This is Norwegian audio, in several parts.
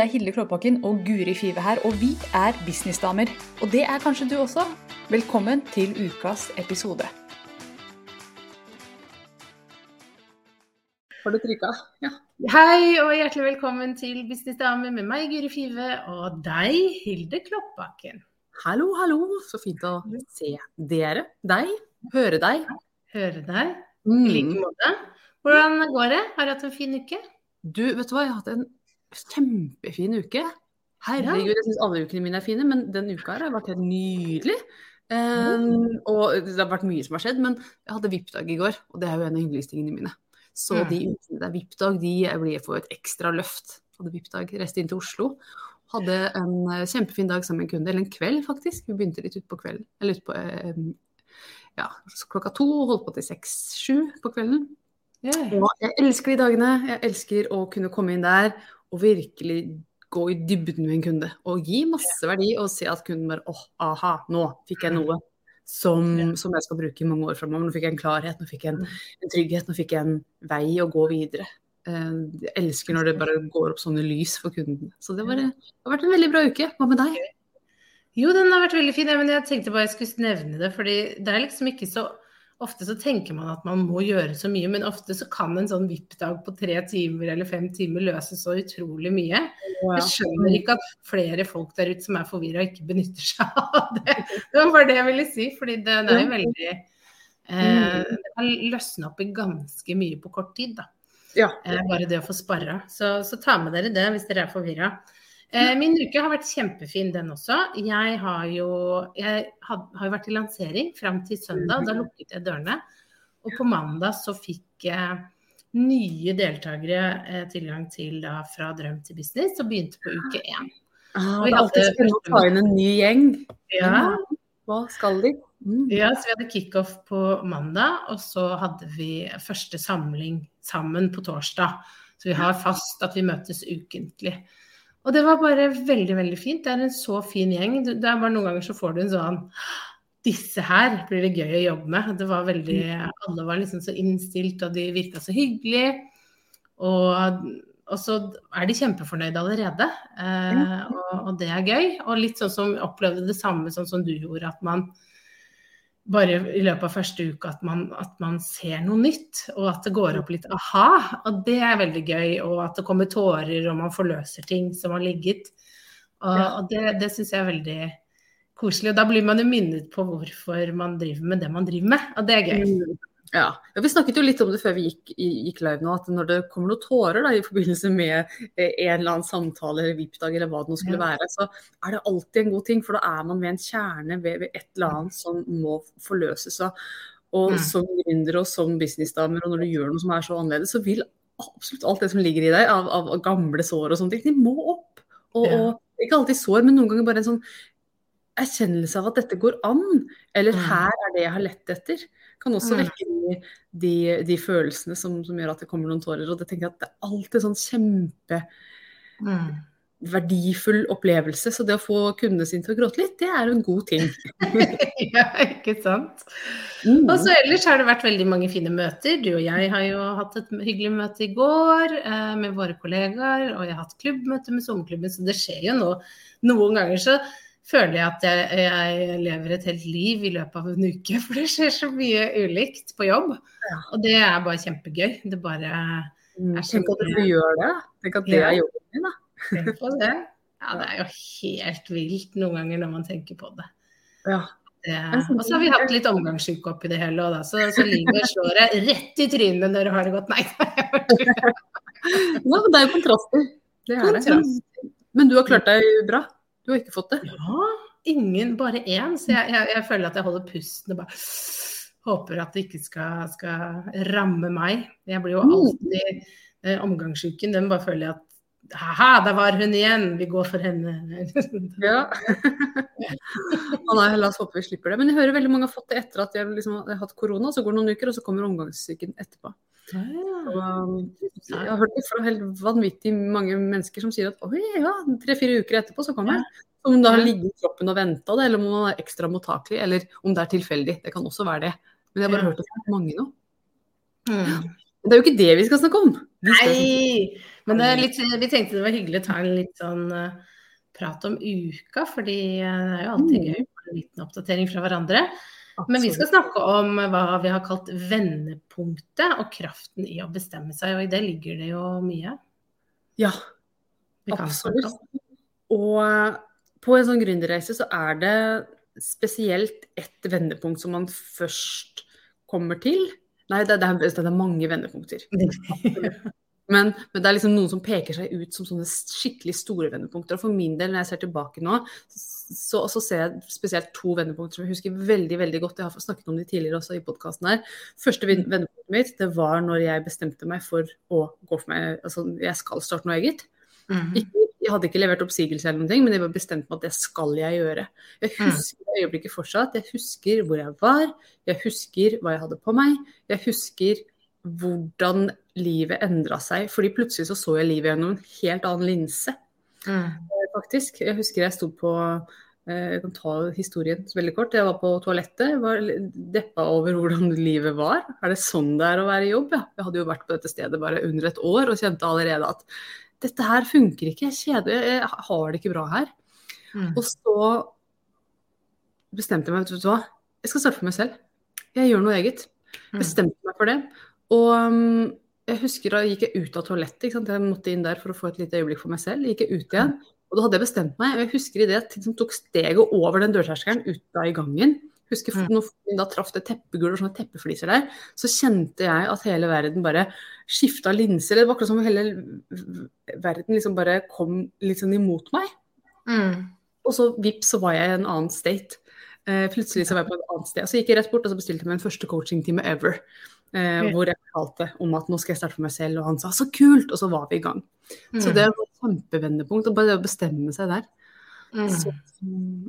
Det er Hilde Klåbakken og Guri Five her, og vi er businessdamer. Og det er kanskje du også. Velkommen til ukas episode. Har du trykka? Ja. Hei og hjertelig velkommen til Businessdamer med meg, Guri Five, og deg, Hilde Klåbakken. Hallo, hallo. Så fint å se dere. Deg. Høre deg. Høre deg. Mm. I like måte. Hvordan går det? Har du hatt en fin uke? Du, vet du hva, jeg har hatt en kjempefin uke. Herregud, jeg syns alle ukene mine er fine, men den uka her har vært helt nydelig. Um, og det har vært mye som har skjedd, men jeg hadde VIP-dag i går, og det er jo en av hyggeligste tingene mine. Så Mm. de ukene det er VIP-dag, de blir får et ekstra løft. Hadde VIP-dag, reiste inn til Oslo. Hadde en eh, kjempefin dag sammen med en kunde, eller en kveld faktisk. Vi begynte litt utpå kvelden. Eller utpå eh, ja, klokka to, og holdt på til seks-sju på kvelden. Yeah. Og jeg elsker de dagene. Jeg elsker å kunne komme inn der og virkelig gå i dybden med en kunde. Og gi masse verdi og se at kunden bare åh, aha, nå fikk jeg noe som, som jeg skal bruke i mange år framover. Nå fikk jeg en klarhet, nå fikk jeg en, en trygghet, nå fikk jeg en vei å gå videre. Eh, Jeg elsker når det bare går opp sånne lys for kunden. Så det, var, det har vært en veldig bra uke. Hva med deg? Jo, den har vært veldig fin, ja, men jeg tenkte bare jeg skulle nevne det. fordi det er liksom ikke så Ofte så tenker man at man må gjøre så mye, men ofte så kan en sånn VIP-dag på tre timer eller fem timer løse så utrolig mye. Jeg skjønner ikke at flere folk der ute som er forvirra, ikke benytter seg av det. Det var bare det jeg ville si, fordi det, det er jo veldig eh, Det kan løsne opp i ganske mye på kort tid, da. Ja. Eh, bare det å få sparra. Så, så ta med dere det hvis dere er forvirra. Eh, min uke har vært kjempefin, den også. Jeg har jo jeg had, har jo vært i lansering fram til søndag. Da lukket jeg dørene. Og på mandag så fikk jeg nye deltakere eh, tilgang til da, fra drøm til business, og begynte på uke én. Ah, det er alltid spennende å ta inn en ny gjeng. Ja, Hva skal de? Mm. Ja, så vi hadde kickoff på mandag, og så hadde vi første samling sammen på torsdag. Så vi har fast at vi møtes ukentlig. Og det var bare veldig, veldig fint. Det er en så fin gjeng. Det er bare noen ganger så får du en sånn Disse her blir det gøy å jobbe med. Det var veldig Alle var liksom så innstilt, og de virka så hyggelige. Og, og så er de kjempefornøyde allerede. Eh, og, og det er gøy. Og litt sånn som opplevde det samme sånn som du gjorde, at man bare i løpet av første uke at man, at man ser noe nytt, og at det går opp litt aha. Og det er veldig gøy. Og at det kommer tårer, og man forløser ting som har ligget. Og, og det, det syns jeg er veldig koselig. Og da blir man jo minnet på hvorfor man driver med det man driver med. Og det er gøy. Ja. Vi snakket jo litt om det før vi gikk, gikk live nå, at når det kommer noen tårer da, i forbindelse med eh, en eller annen samtale eller VIP-dag eller hva det nå skulle Ja. være, så er det alltid en god ting. For da er man ved en kjerne ved, ved et eller annet som må forløses. Og, Mm. som gründere og som businessdamer, og når du gjør noe som er så annerledes, så vil absolutt alt det som ligger i deg av, av, gamle sår og sånne ting, de må opp. Og, Ja. og ikke alltid sår, men noen ganger bare en sånn erkjennelse av at dette går an, eller her er det jeg har lett etter, kan også Mm. vekke de, de, de følelsene som, som gjør at det kommer noen tårer. Og det tenker jeg at det er alltid sånn kjempeverdifull Mm. opplevelse. Så det å få kundene sine til å gråte litt, det er jo en god ting. ja, ikke sant. Mm. Og så ellers har det vært veldig mange fine møter. Du og jeg har jo hatt et hyggelig møte i går eh, med våre kollegaer, og jeg har hatt klubbmøte med sommerklubben, så det skjer jo nå. Noen ganger så føler jeg at jeg, jeg lever et helt liv i løpet av en uke, for det skjer så mye ulikt på jobb. Og det er bare kjempegøy. Det bare Mm. er så Tenk at du gjør det. Tenk at det Ja. er jobben din, da. Tenk på det. Ja, det er jo helt vilt noen ganger når man tenker på det. Ja. Og så har vi hatt litt omgangssyke oppi det hele òg. Så, så livet slår deg rett i trynet når du har det godt. Nei. ja, men det er jo kontraster. Det er det. Men du har klart deg bra. Du har ikke fått det. Ja, ingen, bare én. Så jeg, jeg, jeg føler at jeg holder pusten og bare håper at det ikke skal, skal ramme meg. Jeg blir jo alltid eh, Omgangssyken, den bare føler jeg at Ha-ha, der var hun igjen! Vi går for henne. Ja. Å nei, la oss håpe vi slipper det. Men jeg hører veldig mange har fått det etter at de har liksom, har hatt korona. Så går det noen uker, og så kommer omgangssyken etterpå. Og, um, jeg har hørt det fra helt vanvittig mange mennesker som sier at oi, ja, tre-fire uker etterpå så kommer det. Om det har ligget i kroppen og venta det, eller om man er ekstra mottakelig, eller om det er tilfeldig. Det kan også være det. Men jeg har bare Ja. hørt det fra mange nå. Mm. Men det er jo ikke det vi skal snakke om. Skal Nei! Men det er litt, vi tenkte det var hyggelig å ta en litt sånn uh, prat om uka, fordi uh, det er jo alltid gøy med en liten oppdatering fra hverandre. Men vi skal snakke om hva vi har kalt vendepunktet og kraften i å bestemme seg, og i det ligger det jo mye. Ja, absolutt. Og på en sånn gründerreise så er det spesielt ett vendepunkt som man først kommer til. Nei, det, det, er, det er, mange vendepunkter. Men, men, det er liksom noen som peker seg ut som sånne skikkelig store vendepunkter. Og for min del, når jeg ser tilbake nå, så, så ser jeg spesielt to vendepunkter som jeg husker veldig veldig godt. Jeg har snakket om de tidligere også i podkasten her. Første mm. vendepunktet mitt det var når jeg bestemte meg for å gå for meg Altså, jeg skal starte noe eget. Mm. Ikke, jeg hadde ikke levert oppsigelse eller noen ting, men jeg var bestemt på at det skal jeg gjøre. Jeg mm. husker øyeblikket fortsatt. Jeg husker hvor jeg var. Jeg husker hva jeg hadde på meg. Jeg husker hvordan livet endra seg. fordi plutselig så så jeg livet gjennom en helt annen linse. Mm. Eh, faktisk. Jeg husker jeg sto på eh, jeg kan ta historien veldig kort. Jeg var på toalettet, var deppa over hvordan livet var. Er det sånn det er å være i jobb? Ja. Jeg hadde jo vært på dette stedet bare under et år og kjente allerede at dette her funker ikke, jeg jeg har det ikke bra her. Mm. Og så bestemte jeg meg, vet du hva, jeg skal starte for meg selv. Jeg gjør noe eget. Mm. Bestemte meg for det. Og um, jeg husker da gikk jeg ut av toalettet. Jeg måtte inn der for å få et lite øyeblikk for meg selv. Gikk Jeg ut igjen. Og da hadde jeg bestemt meg. Og jeg husker i det at jeg tok steget over den dørterskelen ut da i gangen. Husker mm. når jeg da traff det teppegulvet og sånne teppefliser der, så kjente jeg at hele verden bare skifta linser. Det var akkurat som hele verden liksom bare kom litt sånn imot meg. Mm. Og så vips, så var jeg i en annen state. Eh, plutselig så var jeg på et annet sted. Så gikk jeg rett bort og så bestilte meg en første coachingtime ever. Eh, hvor jeg fortalte om at nå skal jeg starte for meg selv, og han sa så kult, og så var vi i gang. Mm. Så det var et kjempevendepunkt, og bare det å bestemme seg der. Mm. Så,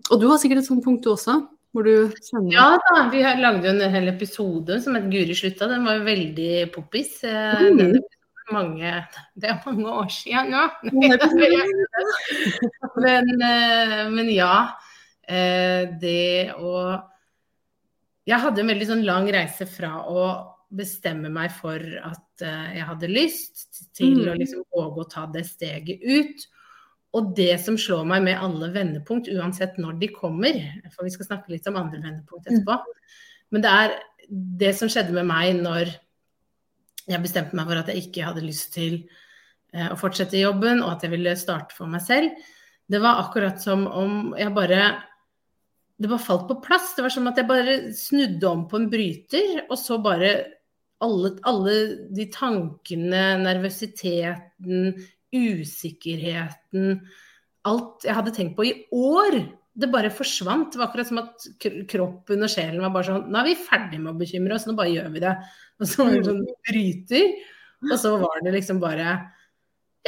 og du har sikkert et sånt punkt du også? Hvor du kjenner Ja da, vi lagde jo en hel episode som het Guri slutta. Den var jo veldig poppis. Eh, mm. Den mange, det er mange år siden nå. men, eh, men ja. Det å Jeg hadde en veldig sånn lang reise fra å bestemme meg for at uh, jeg hadde lyst til mm. å liksom våge å ta det steget ut. Og det som slår meg med alle vendepunkt, uansett når de kommer, for vi skal snakke litt om andre vendepunkt mm. etterpå, men det er det som skjedde med meg når jeg bestemte meg for at jeg ikke hadde lyst til uh, å fortsette jobben, og at jeg ville starte for meg selv, det var akkurat som om jeg bare det bare falt på plass. Det var som at jeg bare snudde om på en bryter, og så bare alle, alle de tankene, nervøsiteten, usikkerheten Alt jeg hadde tenkt på i år, det bare forsvant. Det var akkurat som at kroppen og sjelen var bare sånn Nå er vi ferdig med å bekymre oss, nå bare gjør vi det. Og så var det sånn bryter. Og så var det liksom bare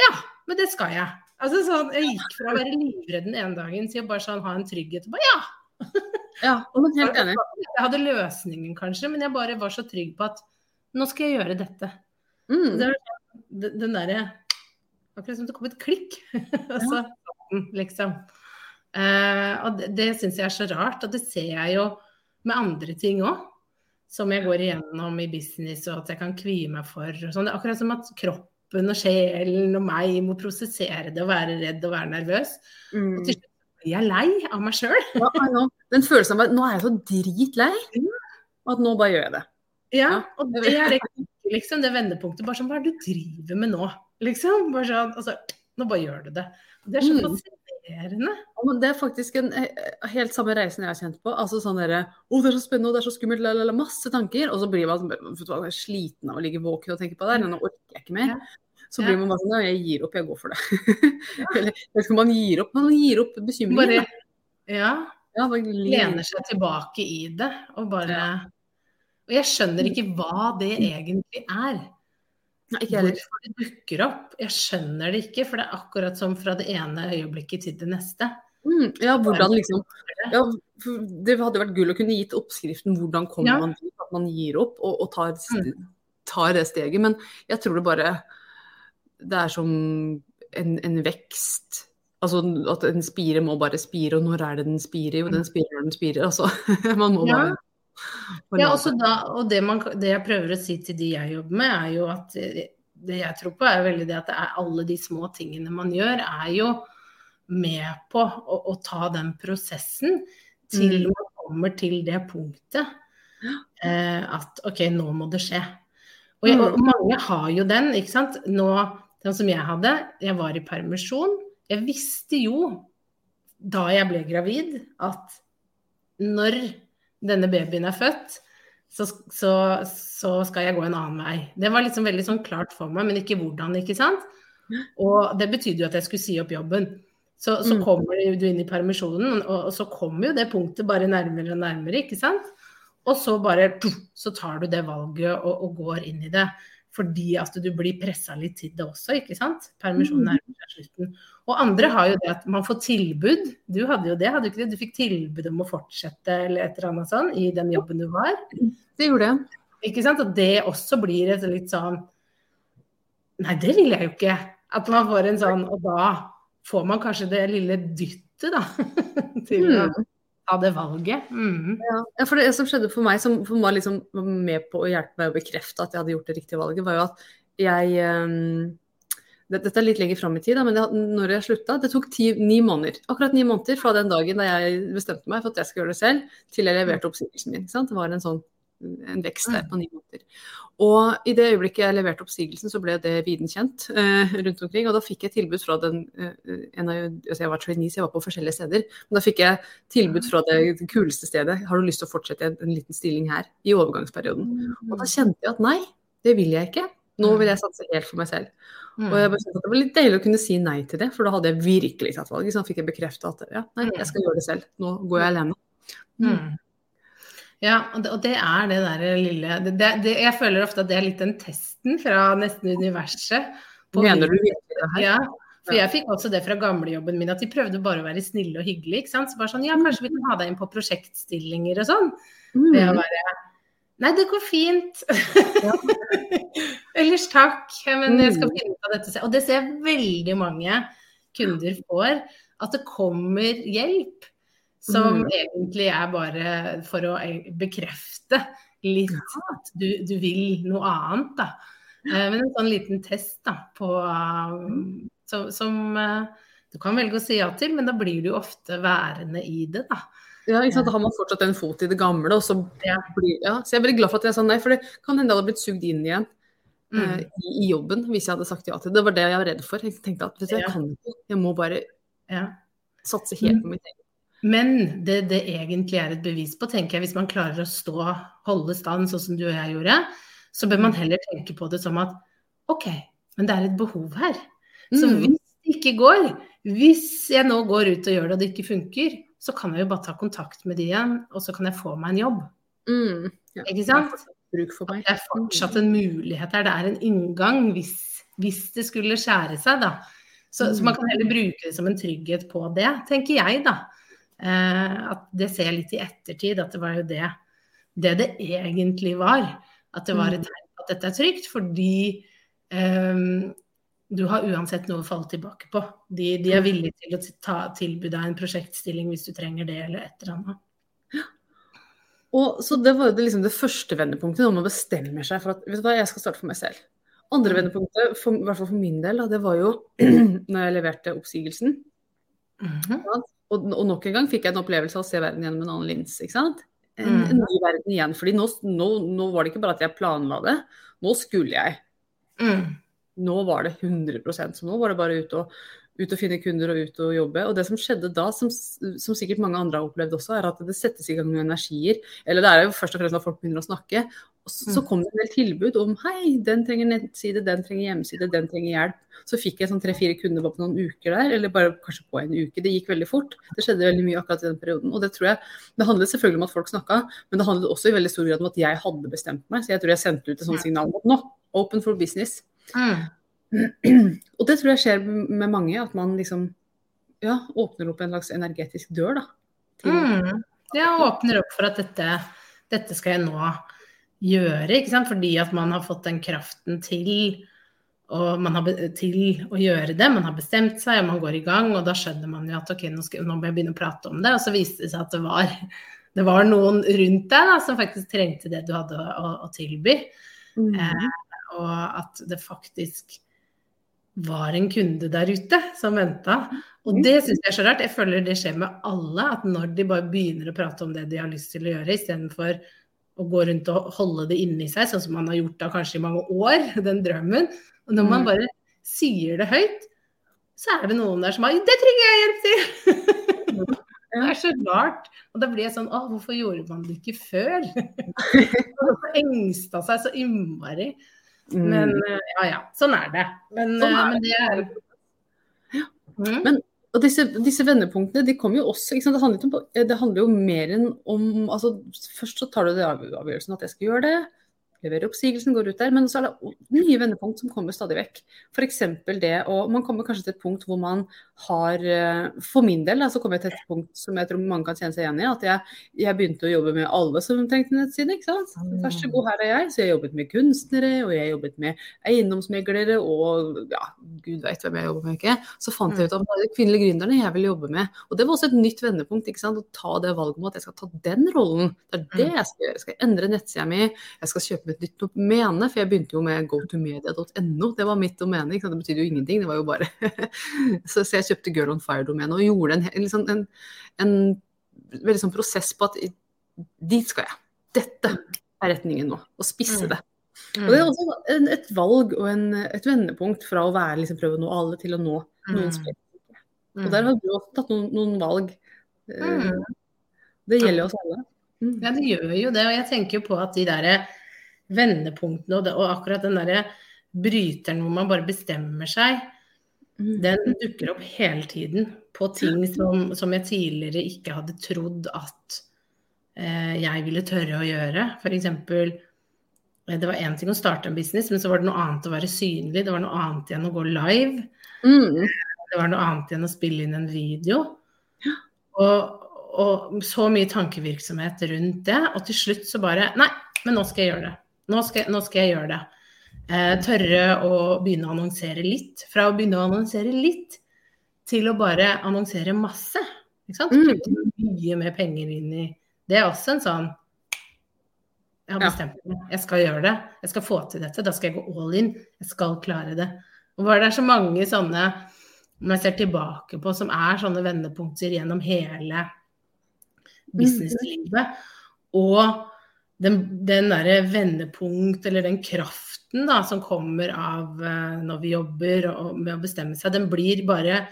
Ja, men det skal jeg. Altså sånn, Jeg gikk fra å være livredd den ene dagen til å bare sånn ha en trygghet. Og bare ja. ja, helt enig. Jeg hadde løsningen kanskje, men jeg bare var så trygg på at nå skal jeg gjøre dette. Mm. Det var den derre Akkurat som det kom et klikk. altså, liksom. Uh, og det, det syns jeg er så rart, og det ser jeg jo med andre ting òg. Som jeg går igjennom i business, og at jeg kan kvie meg for. Sånn. Det er akkurat som at kroppen og sjelen og meg må prosessere det og være redd og være nervøs. Mm. Og til slutt blir jeg lei av meg sjøl. ja, Den følelsen av at nå er jeg så dritlei, at nå bare gjør jeg det. Ja, og det er det, liksom, det vendepunktet. Bare sånn, hva er det du driver med nå? Liksom. Bare sånn, altså, nå bare gjør du det. Det er så mm. fascinerende. Mm. det er faktisk en eh, helt samme reisen jeg har kjent på. altså sånn der, Å, det er så spennende, og det er så skummelt, lalala, masse tanker. Og så blir man sliten av å ligge våken og tenke på det. Nå orker jeg ikke mer. Så blir man bare sånn Ja, jeg gir opp, jeg går for det. Eller vet ikke om man gir opp, men man gir opp bekymringen. ja. ja Lener seg tilbake i det og bare og jeg skjønner ikke hva det egentlig er. Hvorfor det dukker opp. Jeg skjønner det ikke, for det er akkurat som fra det ene øyeblikket til det neste. Mm, ja, hvordan liksom ja, Det hadde vært gull å kunne gitt oppskriften hvordan kommer ja. man til at man gir opp og, og tar, mm. tar, det steget. Men jeg tror det bare Det er som en, en vekst. Altså at en spire må bare spire, og når er det den spirer? Jo, den mm. spirer når den spirer. Altså, man må bare ja, da, og det, man, det, jeg prøver å si til de jeg jobber med, er jo at det jeg tror på, er veldig det at det er alle de små tingene man gjør, er jo med på å, å ta den prosessen til Mm. man kommer til det punktet eh, at OK, nå må det skje. Og, jeg, og mange har jo den, ikke sant. Nå, den som jeg hadde, jeg var i permisjon. Jeg visste jo da jeg ble gravid at når denne babyen er født, så, så, så skal jeg gå en annen vei. Det var liksom veldig sånn klart for meg, men ikke hvordan, ikke sant. Og det betydde jo at jeg skulle si opp jobben. Så, så Mm. kommer du inn i permisjonen, og, og så kommer jo det punktet bare nærmere og nærmere, ikke sant. Og så bare så tar du det valget og, og går inn i det. Fordi at du blir pressa litt til det også, ikke sant. Permisjonen nærmer seg slutten. Og andre har jo det at man får tilbud. Du hadde jo det, hadde du ikke det? Du fikk tilbud om å fortsette eller et eller annet sånn i den jobben du var. Det gjorde jeg. Ikke sant? Og det også blir et litt sånn Nei, det vil jeg jo ikke. At man får en sånn Og da får man kanskje det lille dyttet, da. Til å Mm. Ta det valget. Mm. Ja, for det som skjedde for meg, som var liksom med på å hjelpe meg å bekrefte at jeg hadde gjort det riktige valget, var jo at jeg um, det, Dette er litt lenger fram i tid, da, men jeg, når jeg slutta Det tok ti, ni måneder. Akkurat ni måneder fra den dagen da jeg bestemte meg for at jeg skulle gjøre det selv, til jeg leverte oppsigelsen min. Det var en sånn en vekst der på ni måneder. Og i det øyeblikket jeg leverte oppsigelsen, så ble det viden kjent eh, rundt omkring. Og da fikk jeg tilbud fra den eh, en av, altså Jeg var trainee, så jeg var på forskjellige steder. Men da fikk jeg tilbud fra det kuleste stedet. Har du lyst til å fortsette en, en liten stilling her i overgangsperioden? Og da kjente jeg at nei, det vil jeg ikke. Nå vil jeg satse helt for meg selv. Og jeg bare kjente at det var litt deilig å kunne si nei til det, for da hadde jeg virkelig tatt valget. Så da fikk jeg bekrefta at ja, nei, jeg skal gjøre det selv. Nå går jeg alene. Mm. Ja, og det, er det derre lille det, det, Jeg føler ofte at det er litt den testen fra nesten universet. på Mener du virkelig det her? Ja, for jeg fikk også det fra gamlejobben min, at de prøvde bare å være snille og hyggelige. ikke sant? Så bare sånn, ja, kanskje vi kan ha deg inn på prosjektstillinger og sånn. Mm. Det å bare Nei, det går fint. Ellers takk, men jeg skal finne ut av dette selv. Og det ser jeg veldig mange kunder får, at det kommer hjelp som Mm. egentlig er bare for å e- bekrefte litt at du, du vil noe annet, da. Eh, Men en sånn liten test da, på um, som, som eh, du kan velge å si ja til, men da blir du ofte værende i det, da. Ja, ikke sant? Da har man fortsatt en fot i det gamle, og så blir ja. Så jeg er veldig glad for at jeg sa nei, for det kan hende jeg hadde blitt sugd inn igjen eh, Mm. i, i jobben hvis jeg hadde sagt ja til det. Det var det jeg var redd for. Jeg tenkte at vet du, jeg kan ikke, jeg må bare Ja. satse helt på mitt eget. Men det det egentlig er et bevis på, tenker jeg, hvis man klarer å stå, holde stand sånn som du og jeg gjorde, så bør man heller tenke på det som at OK, men det er et behov her. Så Mm. hvis det ikke går, hvis jeg nå går ut og gjør det og det ikke funker, så kan jeg jo bare ta kontakt med de igjen, og så kan jeg få meg en jobb. Mm. Ja. Ikke sant? Det er fortsatt en mulighet her. Det er en inngang hvis, hvis det skulle skjære seg, da. Så, så man kan heller bruke det som en trygghet på det, tenker jeg, da. Eh, at det ser jeg litt i ettertid, at det var jo det det, det egentlig var. At det var et tegn på at dette er trygt, fordi eh, du har uansett noe å falle tilbake på. De, de er villige til å ta, tilby deg en prosjektstilling hvis du trenger det, eller et eller annet. Og så Det var jo det, liksom det første vendepunktet, når man bestemmer seg for at vet du hva, jeg skal starte for meg selv. Andre Mm. vendepunktet, for, i hvert fall for min del, da, det var jo når jeg leverte oppsigelsen. Mhm. Og, og nok en gang fikk jeg en opplevelse av å se verden gjennom en annen lins. ikke sant? En, Mm. ny verden igjen. fordi nå, nå, nå var det ikke bare at jeg planla det, nå skulle jeg. Mm. Nå var det 100 så nå var det bare ut og, ut og finne kunder og ut og jobbe. Og det som skjedde da, som, som sikkert mange andre har opplevd også, er at det settes i gang noen energier. Eller det er jo først og fremst at folk begynner å snakke. Så, Mm. kom det en del tilbud om hei, den trenger nettside, den trenger hjemmeside, den trenger hjelp. Så fikk jeg sånn tre-fire kunder på noen uker der, eller bare kanskje på en uke. Det gikk veldig fort. Det skjedde veldig mye akkurat i den perioden. Og det tror jeg Det handlet selvfølgelig om at folk snakka, men det handlet også i veldig stor grad om at jeg hadde bestemt meg. Så jeg tror jeg sendte ut et sånt signal om nå, open for business. Mm. Og det tror jeg skjer med mange, at man liksom ja, åpner opp en slags energetisk dør, da. Til, Mm. Ja, åpner opp for at dette, dette skal jeg nå gjøre, ikke sant. Fordi at man har fått den kraften til, har, til å gjøre det. Man har bestemt seg, og man går i gang. Og da skjønner man jo at ok, nå, skal, nå må jeg begynne å prate om det. Og så viste det seg at det var, det var noen rundt deg da, som faktisk trengte det du hadde å, å tilby. Mm. Eh, og at det faktisk var en kunde der ute som venta. Og det syns jeg er så rart. Jeg føler det skjer med alle, at når de bare begynner å prate om det de har lyst til å gjøre, istedenfor å gå rundt og holde det inni seg, sånn som man har gjort da kanskje i mange år, den drømmen. Og når man Mm. bare sier det høyt, så er det noen der som har Det trenger jeg hjelp til! det er så rart. Og da blir jeg sånn Å, hvorfor gjorde man det ikke før? Hvorfor engsta seg så innmari? Mm. Men eh, ja ja, sånn er det. Men, Sånn er er men det er Mm. Og disse, disse vendepunktene de kommer jo også? Det, handler om, det handler jo mer enn om altså, Først så tar du avgjørelsen at jeg skal gjøre det. Leverer oppsigelsen, går ut der. Men så er det nye vendepunkt som kommer stadig vekk. F.eks. det og Man kommer kanskje til et punkt hvor man har eh, For min del da, så kommer jeg til et punkt som jeg tror mange kan kjenne seg igjen i. At jeg, jeg begynte å jobbe med alle som trengte nettside. ikke sant? Vær så god, her er jeg. Så jeg jobbet med kunstnere, og jeg jobbet med eiendomsmeglere, og ja, gud veit hvem jeg jobber med ikke. Så fant jeg ut at det er de kvinnelige gründerne jeg ville jobbe med. Og det var også et nytt vendepunkt. ikke sant? Å ta det valget om at jeg skal ta den rollen. Det er det jeg skal gjøre. Jeg skal endre nettsida mi, jeg skal kjøpe et nytt domene. For jeg begynte jo med gotomedia.no. Det var mitt domene. Det betydde jo ingenting. Det var jo bare så, så jeg kjøpte Girl on Fire-domenet og gjorde en, liksom en, en veldig sånn prosess på at dit skal jeg. Dette er retningen nå. Og spisse det. Og det er også en, et valg og en, et vendepunkt fra å være liksom, prøve å nå alle til å nå noen Mm. spesifikke. Og der har du også tatt noen, noen valg. Eh, Mm. Det gjelder oss alle. Mm. Ja, det gjør jo det. Og jeg tenker jo på at de derre vendepunktene og, det, og akkurat den derre bryteren hvor man bare bestemmer seg, Mm. den dukker opp hele tiden på ting som, som jeg tidligere ikke hadde trodd at eh, jeg ville tørre å gjøre. F.eks. Eh, det var én ting å starte en business, men så var det noe annet å være synlig. Det var noe annet igjen å gå live. Mm. Det var noe annet igjen å spille inn en video. Og, og så mye tankevirksomhet rundt det. Og til slutt så bare Nei, men nå skal jeg gjøre det. Nå skal, nå skal jeg gjøre det. Eh, tørre å begynne å annonsere litt. Fra å begynne å annonsere litt til å bare annonsere masse. Ikke sant? Mm. Mye mer penger inn i Det er også en sånn Jeg har bestemt meg. Jeg skal gjøre det. Jeg skal få til dette. Da skal jeg gå all in. Jeg skal klare det. Og bare det er så mange sånne når jeg ser tilbake på, som er sånne vendepunkter gjennom hele businesslivet. Og den, den derre vendepunkt, eller den kraften da, som kommer av eh, når vi jobber og med å bestemme seg, den blir bare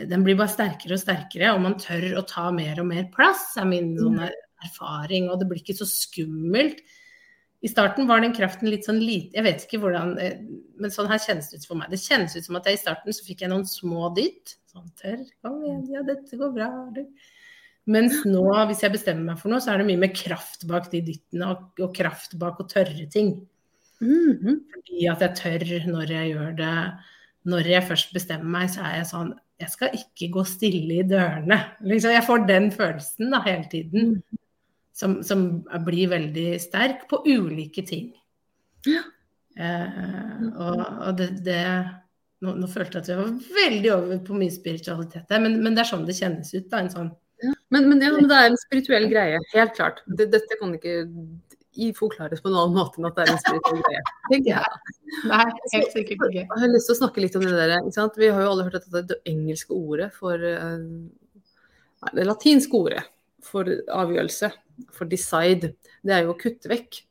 den blir bare sterkere og sterkere, og man tør å ta mer og mer plass, er min sånn erfaring. Og det blir ikke så skummelt. I starten var den kraften litt sånn lite Jeg vet ikke hvordan eh, Men sånn her kjennes det ut for meg. Det kjennes ut som at jeg i starten så fikk jeg noen små dytt. Sånn tørr, kom igjen, ja, dette går bra. Du. Mens nå, hvis jeg bestemmer meg for noe, så er det mye mer kraft bak de dyttene, og, og kraft bak å tørre ting. Mhm. Fordi at jeg tør når jeg gjør det. Når jeg først bestemmer meg, så er jeg sånn Jeg skal ikke gå stille i dørene. Liksom, jeg får den følelsen da hele tiden. Som, som blir veldig sterk på ulike ting. Ja. Eh, og og det, det nå, nå følte jeg at jeg var veldig over på mye spiritualitet men, men det er sånn det kjennes ut. da, en sånn Ja. Men, men, ja, men det er en spirituell greie, helt klart. Det, dette kan ikke forklares på en annen måte enn at det er en spirituell greie. tenker jeg. Nei, helt sikkert ikke. Jeg har lyst til å snakke litt om det der. Ikke sant? Vi har jo alle hørt dette det engelske ordet for eh, Nei, det latinske ordet for avgjørelse, for decide, det er jo å kutte vekk.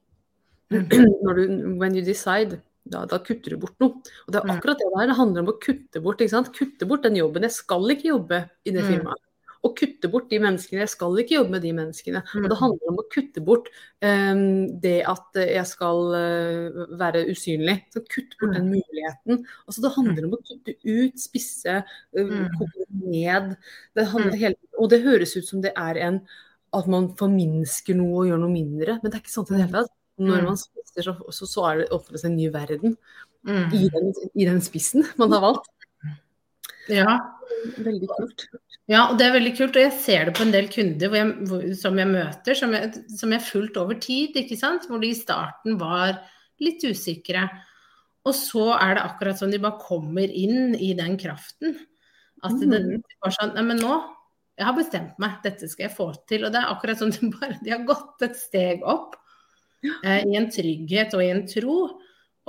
Når du, when you decide, da, da kutter du bort noe. Og det er Mm. akkurat det der det handler om å kutte bort. ikke sant? Kutte bort den jobben. Jeg skal ikke jobbe i det Mm. firmaet. Og kutte bort de menneskene. Jeg skal ikke jobbe med de menneskene. Og det Mm. handler om å kutte bort um, det at jeg skal uh, være usynlig. Så kutt bort den muligheten. Altså det handler om å kutte ut, spisse, uh, Mm. koke ned. Det hele, og det høres ut som det er en at man forminsker noe og gjør noe mindre, men det er ikke sånn i det hele tatt. Når Mm. man spiser, så, så, så er det seg en ny verden Mm. i den, i den spissen man har valgt. Ja. Veldig kult. Ja, og det er veldig kult. Og jeg ser det på en del kunder hvor jeg, hvor, som jeg møter, som jeg, som jeg har fulgt over tid, ikke sant. Hvor de i starten var litt usikre. Og så er det akkurat som de bare kommer inn i den kraften. At mm. det var sånn Nei, men nå Jeg har bestemt meg. Dette skal jeg få til. Og det er akkurat som de bare De har gått et steg opp. Eh, I en trygghet og i en tro.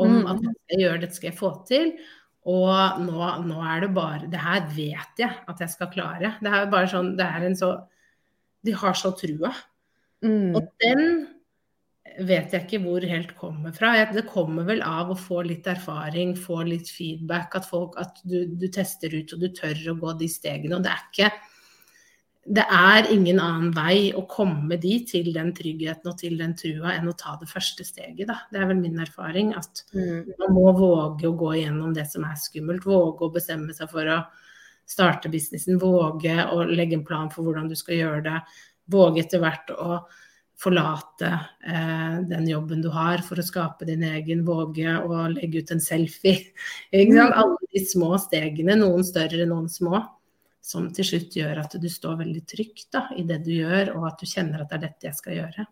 om Mm. at dette jeg gjør, dette skal jeg få til. Og nå, nå er det bare Det her vet jeg at jeg skal klare. Det er bare sånn Det er en så De har så trua. Mm. Og den vet jeg ikke hvor helt kommer fra. Det kommer vel av å få litt erfaring, få litt feedback, at, folk, at du, du tester ut og du tør å gå de stegene. Og det er ikke Det er ingen annen vei å komme dit, til den tryggheten og til den trua, enn å ta det første steget, da. Det er vel min erfaring. At Mm. man må våge å gå igjennom det som er skummelt. Våge å bestemme seg for å starte businessen. Våge å legge en plan for hvordan du skal gjøre det. Våge etter hvert å forlate eh, den jobben du har for å skape din egen. Våge å legge ut en selfie. Sant? Alle de små stegene, noen større, noen små, som til slutt gjør at du står veldig trygt da, i det du gjør, og at du kjenner at det er dette jeg skal gjøre.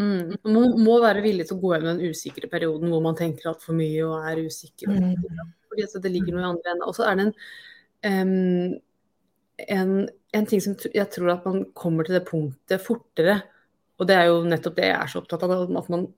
Mm. Man må være villig til å gå gjennom den usikre perioden hvor man tenker altfor mye og er usikker. Fordi at det ligger noe i andre enden. Og så er det en, um, en, en ting som jeg tror at man kommer til det punktet fortere. Og det er jo nettopp det jeg er så opptatt av, at man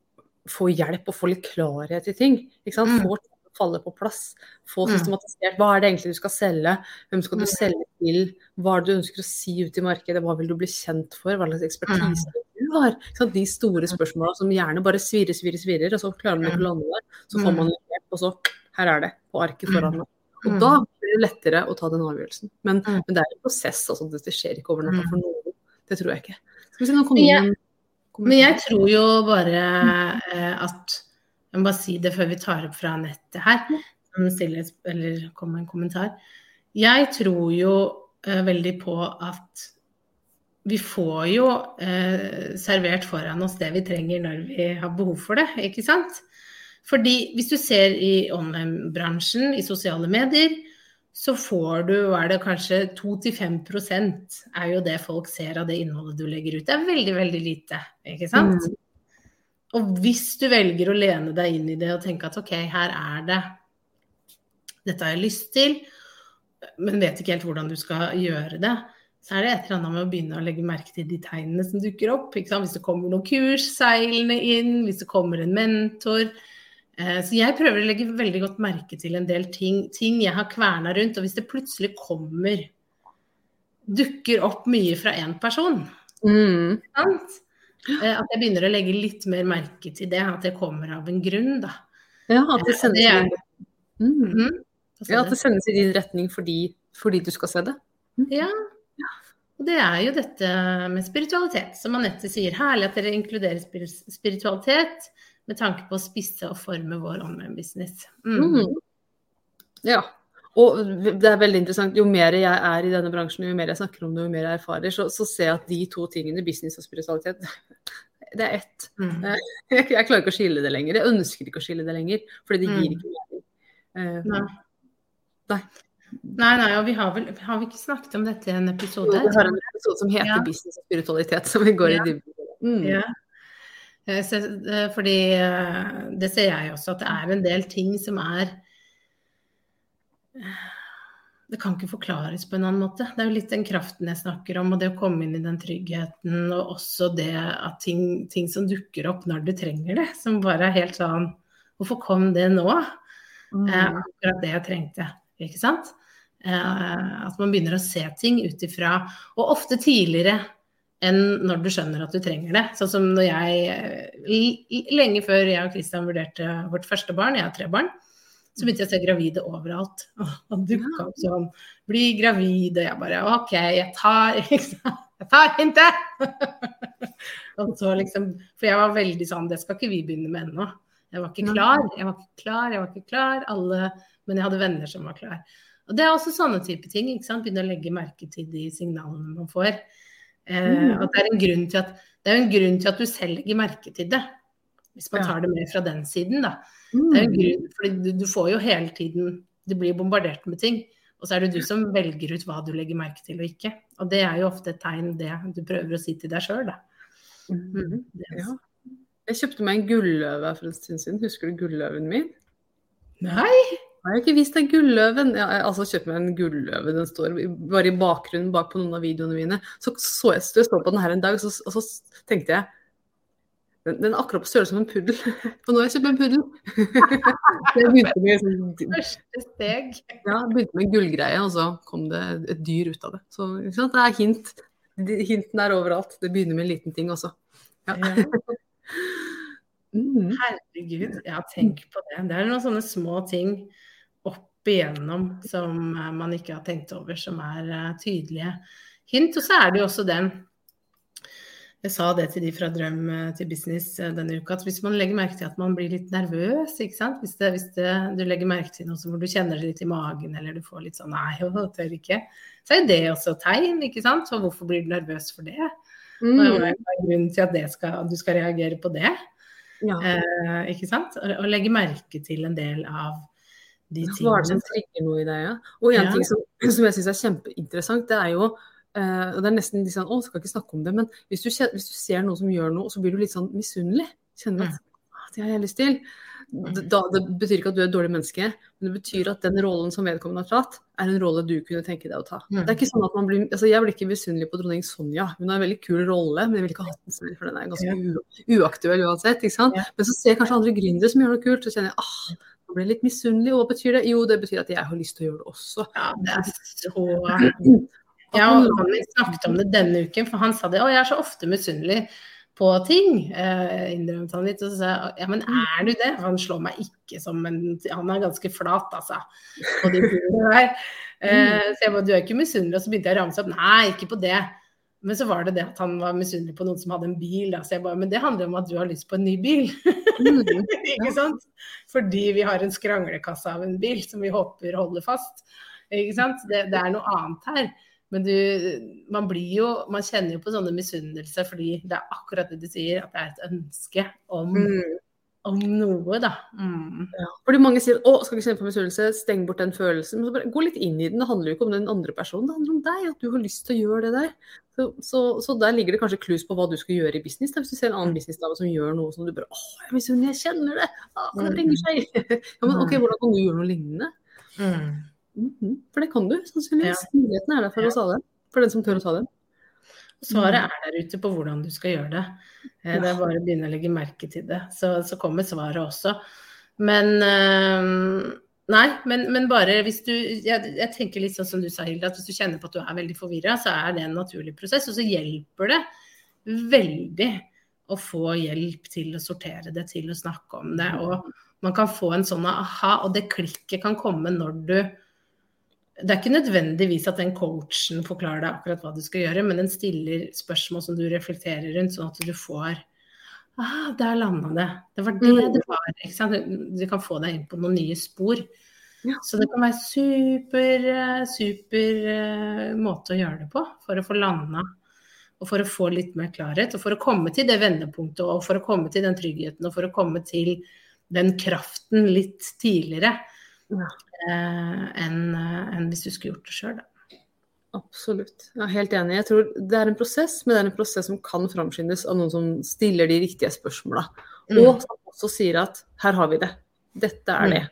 får hjelp og får litt klarhet i ting. Ikke sant? Mm. Får falle på plass. Få Mm. systematisert. Hva er det egentlig du skal selge? Hvem skal du Mm. selge til? Hva er det du ønsker å si ut i markedet? Hva vil du bli kjent for? Hva slags ekspertise du har? De store spørsmåla som gjerne bare svirrer, svirrer, svirrer, og så klarer man ikke å lande der. Så får Mm. man litt hjelp, og så her er det på arket foran meg. Og Mm. da blir det lettere å ta den avgjørelsen. Men, Mm. men det er en prosess, altså. Det skjer ikke over natta Mm. for noen. Det tror jeg ikke. Skal vi se, nå kommer Men jeg- Men jeg tror jo bare eh, at Jeg må bare si det før vi tar opp fra nettet her, som stiller, eller kommer med en kommentar. Jeg tror jo eh, veldig på at vi får jo eh, servert foran oss det vi trenger når vi har behov for det, ikke sant? Fordi hvis du ser i online-bransjen, i sosiale medier, så får du, hva er det kanskje 2-5% er jo det folk ser av det innholdet du legger ut. Det er veldig, veldig lite, ikke sant? Mm. Og hvis du velger å lene deg inn i det og tenke at ok, her er det Dette har jeg lyst til, men vet ikke helt hvordan du skal gjøre det. Så er det et eller annet med å begynne å legge merke til de tegnene som dukker opp. Hvis det kommer noen kurs seilende inn, hvis det kommer en mentor. Eh, Så jeg prøver å legge veldig godt merke til en del ting, ting jeg har kverna rundt. Og hvis det plutselig kommer Dukker opp mye fra én person, Mm. sant? Eh, At jeg begynner å legge litt mer merke til det. At det kommer av en grunn, da. Ja, at det Ja, sendes, det i din- mm. Mhm. Sa ja, at det sendes i din retning fordi, fordi du skal se det. Ja. Og det er jo dette med spiritualitet, som Anette sier. Herlig at dere inkluderer spiritualitet med tanke på å spisse og forme vår online-business. Mm. Mm. Ja. Og det er veldig interessant. Jo mer jeg er i denne bransjen, jo mer jeg snakker om det, jo mer jeg erfarer, så, så ser jeg at de to tingene, business og spiritualitet, det er ett. Mm. Jeg, jeg klarer ikke å skille det lenger. Jeg ønsker ikke å skille det lenger, fordi det gir Mm. ikke mening. Uh, Nei. Nei. Nei, nei, og vi har vel Har vi ikke snakket om dette i en episode? Vi har en episode som heter Ja. business og spiritualitet, som vi går Ja. i dybden. Mm. Ja. Eh, eh, fordi eh, det ser jeg også, at det er en del ting som er Det kan ikke forklares på en annen måte. Det er jo litt den kraften jeg snakker om, og det å komme inn i den tryggheten, og også det at ting, ting som dukker opp når du trenger det, som bare er helt sånn Hvorfor kom det nå? Mm. Eh, akkurat det jeg trengte, ikke sant? Eh, at man begynner å se ting ut ifra Og ofte tidligere enn når du skjønner at du trenger det. Sånn som når jeg Lenge før jeg og Christian vurderte vårt første barn, jeg har tre barn, så begynte jeg å se gravide overalt. Han dukka opp sånn Bli gravid, og jeg bare OK, jeg tar Jeg tar hintet! og så liksom For jeg var veldig sånn Det skal ikke vi begynne med ennå. Jeg var ikke klar, jeg var ikke klar, jeg var ikke klar. Alle Men jeg hadde venner som var klar. Og det er også sånne type ting. ikke sant? Begynne å legge merke til de signalene man får. Eh, Mm. at det er en grunn til at det er en grunn til at du selv legger merke til det. Hvis man tar det med fra den siden, da. Mm. Det er en grunn, fordi du, du får jo hele tiden Du blir bombardert med ting. Og så er det du som velger ut hva du legger merke til og ikke. Og det er jo ofte et tegn, det du prøver å si til deg sjøl, da. Mm. Det- Ja. Jeg kjøpte meg en gulløve for en stund siden. Husker du gulløven min? Nei! Jeg har ikke vist deg gulløven. Jeg har altså kjøpt meg en gulløve. Den står bare i bakgrunnen bak på noen av videoene mine. Så så jeg, jeg står på den her en dag, så, og så tenkte jeg Den, den er akkurat på størrelse som en puddel. Og nå har jeg kjøpt en puddel. jeg begynte med, sånn, Første steg. ja, begynte med en gullgreie, og så kom det et dyr ut av det. Så ikke sant? det er hint. Hinten er overalt. Det begynner med en liten ting også. Ja. Ja. Mm. Herregud, ja, tenk på det. Det er noen sånne små ting opp igjennom som eh, man ikke har tenkt over, som er eh, tydelige hint. Og så er det jo også den Jeg sa det til de fra Drøm eh, til business eh, denne uka, at hvis man legger merke til at man blir litt nervøs, ikke sant? Hvis, det, hvis det, du legger merke til noe hvor du kjenner det litt i magen, eller du får litt sånn nei, jeg tør ikke, så er det også tegn, ikke sant? Så hvorfor blir du nervøs for det? Mm. Hva er grunnen til at det skal, at du skal reagere på det? Ja. Eh, ikke sant? Og, og legge merke til en del av de Hva er det som tingene. trigger noe i deg? Ja? Og en Ja. ting som, som jeg syns er kjempeinteressant, det er jo eh, og det er nesten litt sånn, å, skal ikke snakke om det, men hvis du, hvis du ser noen som gjør noe, så blir du litt sånn misunnelig. Kjenner at «Ah, det har jeg lyst til. Da, det betyr ikke at du er et dårlig menneske, men det betyr at den rollen som vedkommende har tatt, er en rolle du kunne tenke deg å ta. Mm. Det er ikke sånn at man blir, altså Jeg blir ikke misunnelig på dronning Sonja. Hun har en veldig kul rolle, men jeg vil ikke ha hatt den selv, for den er ganske uaktuell uansett. ikke sant? Ja. Men så ser jeg kanskje andre gründere som gjør noe kult, så kjenner jeg ah, nå ble jeg litt misunnelig. Og hva betyr det? Jo, det betyr at jeg har lyst til å gjøre det også. Ja, det er så Ja, og han snakket om det denne uken, for han sa det. Å, jeg er så ofte misunnelig på ting. Eh, innrømte han litt. Og så sa jeg ja, men er du det? Han slår meg ikke som en Han er ganske flat, altså. På de tingene der. Eh, så jeg bare, du er ikke misunnelig? Og så begynte jeg å ramse opp. Nei, ikke på det. Men så var det det at han var misunnelig på noen som hadde en bil. Da. Så jeg bare, men det handler om at du har lyst på en ny bil. Mm. ikke sant? Fordi vi har en skranglekasse av en bil som vi håper holder fast. Ikke sant? Det, det er noe annet her. Men du, man blir jo, man kjenner jo på sånne misunnelse fordi det er akkurat det du sier, at det er et ønske om, Mm. om noe, da. Mm. Fordi mange sier å, skal ikke kjenne på misunnelse, steng bort den følelsen. Men så bare, gå litt inn i den. Det handler jo ikke om den andre personen, det handler om deg. At du har lyst til å gjøre det der. Så, så, så der ligger det kanskje clues på hva du skal gjøre i business. Da. Hvis du ser en annen businessdame som gjør noe som du bare å, jeg misunner, jeg kjenner det. Å, det ringer seg. ja, men ok, hvordan kan du gjøre noe lignende? Mm. Mhm, For det kan du, sannsynligvis. Muligheten er der for oss alle. For den som tør å ta den. Svaret er der ute på hvordan du skal gjøre det. Ja. Det er bare å begynne å legge merke til det. Så, så kommer svaret også. Men øh, Nei, men, men bare hvis du jeg, jeg tenker litt sånn som du sa, Hilde, at hvis du kjenner på at du er veldig forvirra, så er det en naturlig prosess. Og så hjelper det veldig å få hjelp til å sortere det, til å snakke om det. Og man kan få en sånn aha, og det klikket kan komme når du det er ikke nødvendigvis at den coachen forklarer deg akkurat hva du skal gjøre, men den stiller spørsmål som du reflekterer rundt, sånn at du får Ah, der landa det. Det var det Mm. det var. Ikke sant? Du kan få deg inn på noen nye spor. Ja. Så det kan være super, super eh, måte å gjøre det på for å få landa. Og for å få litt mer klarhet, og for å komme til det vendepunktet, og for å komme til den tryggheten, og for å komme til den kraften litt tidligere Ja. Eh, enn en hvis du skulle gjort det sjøl. Absolutt. Jeg er helt enig. Jeg tror det er en prosess, men det er en prosess som kan framskyndes av noen som stiller de riktige spørsmåla. Mm. Og som også sier at her har vi det. Dette er det.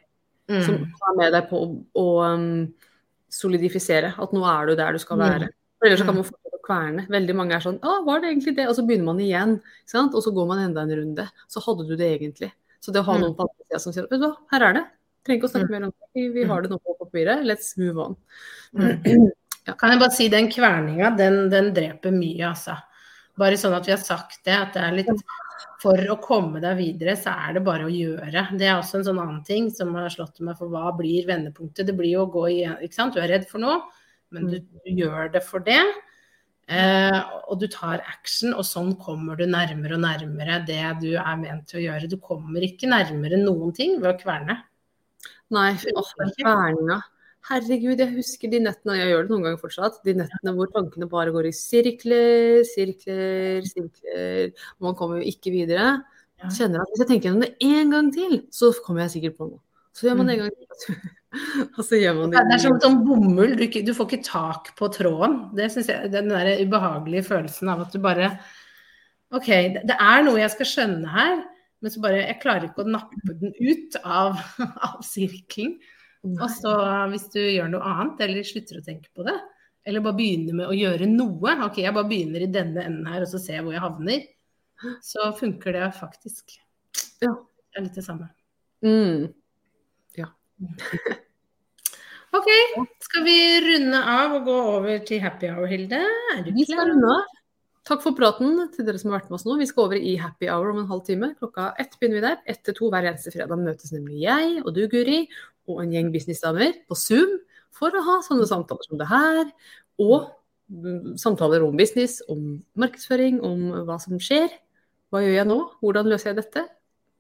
Mm. Som er med deg på å, å um, solidifisere at nå er du der du skal Mm. være. For Ellers kan man fortsette å kverne. Veldig mange er sånn Å, var det egentlig det? Og så begynner man igjen. Sant? Og så går man enda en runde. Så hadde du det egentlig. Så det å ha Mm. noen på andre sida som sier Vet du hva, her er det. Trenger ikke å snakke mer om det. Vi, har det nå på papiret. Let's move on. Kan jeg bare si den kverninga, den, den dreper mye, altså. Bare sånn at vi har sagt det, at det er litt For å komme deg videre, så er det bare å gjøre. Det er også en sånn annen ting som har slått meg for hva blir vendepunktet. Det blir jo å gå igjen, ikke sant. Du er redd for noe, men du, du gjør det for det. Eh, og du tar action, og sånn kommer du nærmere og nærmere det du er ment til å gjøre. Du kommer ikke nærmere noen ting ved å kverne. Nei, åh, den kverninga. Herregud, jeg husker de nettene, jeg gjør det noen ganger fortsatt, de nettene hvor tankene bare går i sirkler, sirkler, sirkler. Man kommer jo ikke videre. Kjenner at hvis jeg tenker gjennom det én gang til, så kommer jeg sikkert på noe. Så gjør man det en gang til, og så gjør man det Det er som sånn bomull, du, du får ikke tak på tråden. Det synes jeg, Den der ubehagelige følelsen av at du bare OK, det, det er noe jeg skal skjønne her, men så bare Jeg klarer ikke å nappe den ut av, av sirkelen. Og så hvis du gjør noe annet, eller slutter å tenke på det, eller bare begynner med å gjøre noe OK, jeg bare begynner i denne enden her, og så ser jeg hvor jeg havner. så funker det faktisk. Ja. Det er litt det samme. Mm. OK, skal vi runde av og gå over til happy hour, Hilde? Er du Vi skal runde av. Takk for praten til dere som har vært med oss nå. Vi skal over i happy hour om en halv time. Klokka ett begynner vi der. Ett til to hver eneste fredag møtes nemlig jeg og du, Guri, og en gjeng businessdamer på Zoom for å ha sånne samtaler som det her. Og samtaler om business, om markedsføring, om hva som skjer. Hva gjør jeg nå? Hvordan løser jeg dette?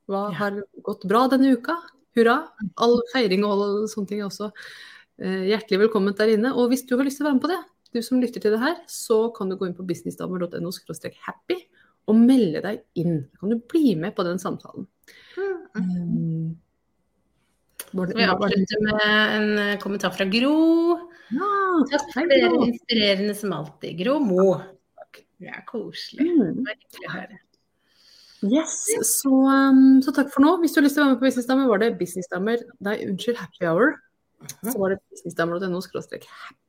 Hva har gått bra denne uka? Hurra. All feiring og alle sånne ting er også eh, hjertelig velkommen der inne. Og hvis du har lyst til å være med på det, du som lytter til det her, så kan du gå inn på businessdamer.no happy og melde deg inn. Da kan du bli med på den samtalen. Um, var det- vi avslutter det- med en eh, kommentar fra Gro? Ja, Takk for dere inspirerende som alltid. Gro Mo. Ja, koselig. Mm. Det var hyggelig å høre. Yes, så, um, så takk for nå. Hvis du har lyst til å være med på Businessdamer, var det Businessdamer Nei, unnskyld, Happy Hour. Så var det businessdamer.no happy.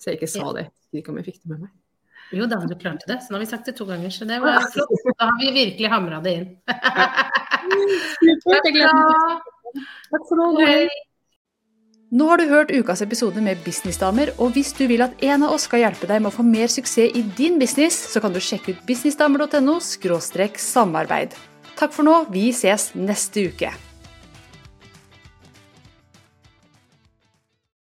Så jeg ikke sa det. Jeg ikke om jeg fikk det med meg. Jo da, du klarte det. Så nå har vi sagt det to ganger, så det var flott. Da har vi virkelig hamra det inn. Takk for nå. Nå har du hørt ukas episode med Businessdamer, og hvis du vil at en av oss skal hjelpe deg med å få mer suksess i din business, så kan du sjekke ut businessdamer.no samarbeid. Takk for nå, vi ses neste uke.